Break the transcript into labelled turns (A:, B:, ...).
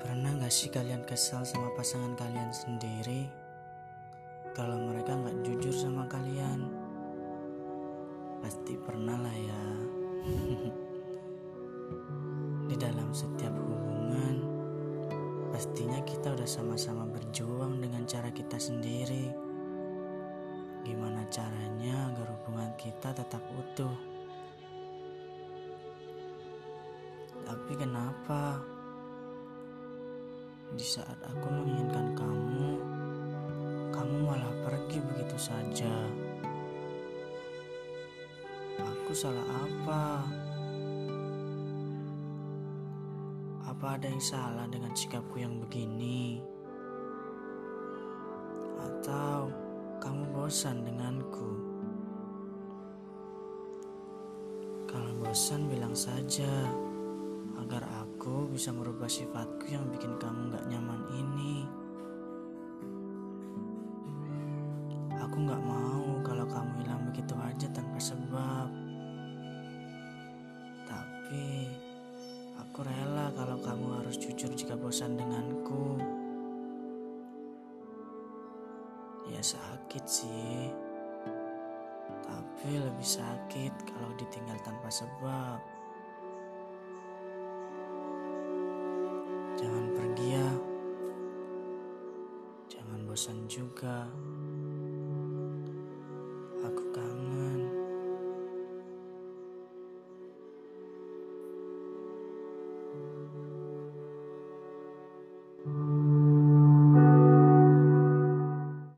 A: Pernah sih kalian kesal sama pasangan kalian sendiri kalau mereka nggak jujur sama kalian? Pasti pernah lah ya. Di dalam setiap hubungan, pastinya kita udah sama-sama berjuang dengan cara kita sendiri. Gimana caranya agar hubungan kita tetap utuh? Tapi kenapa? Di saat aku menginginkan kamu, kamu malah pergi begitu saja. Aku salah apa? Apa ada yang salah dengan sikapku yang begini? Atau kamu bosan denganku? Kalau bosan bilang saja bisa merubah sifatku yang bikin kamu gak nyaman ini. Aku gak mau kalau kamu hilang begitu aja tanpa sebab. Tapi aku rela kalau kamu harus jujur jika bosan denganku. Ya sakit sih. Tapi lebih sakit kalau ditinggal tanpa sebab. Bosan juga.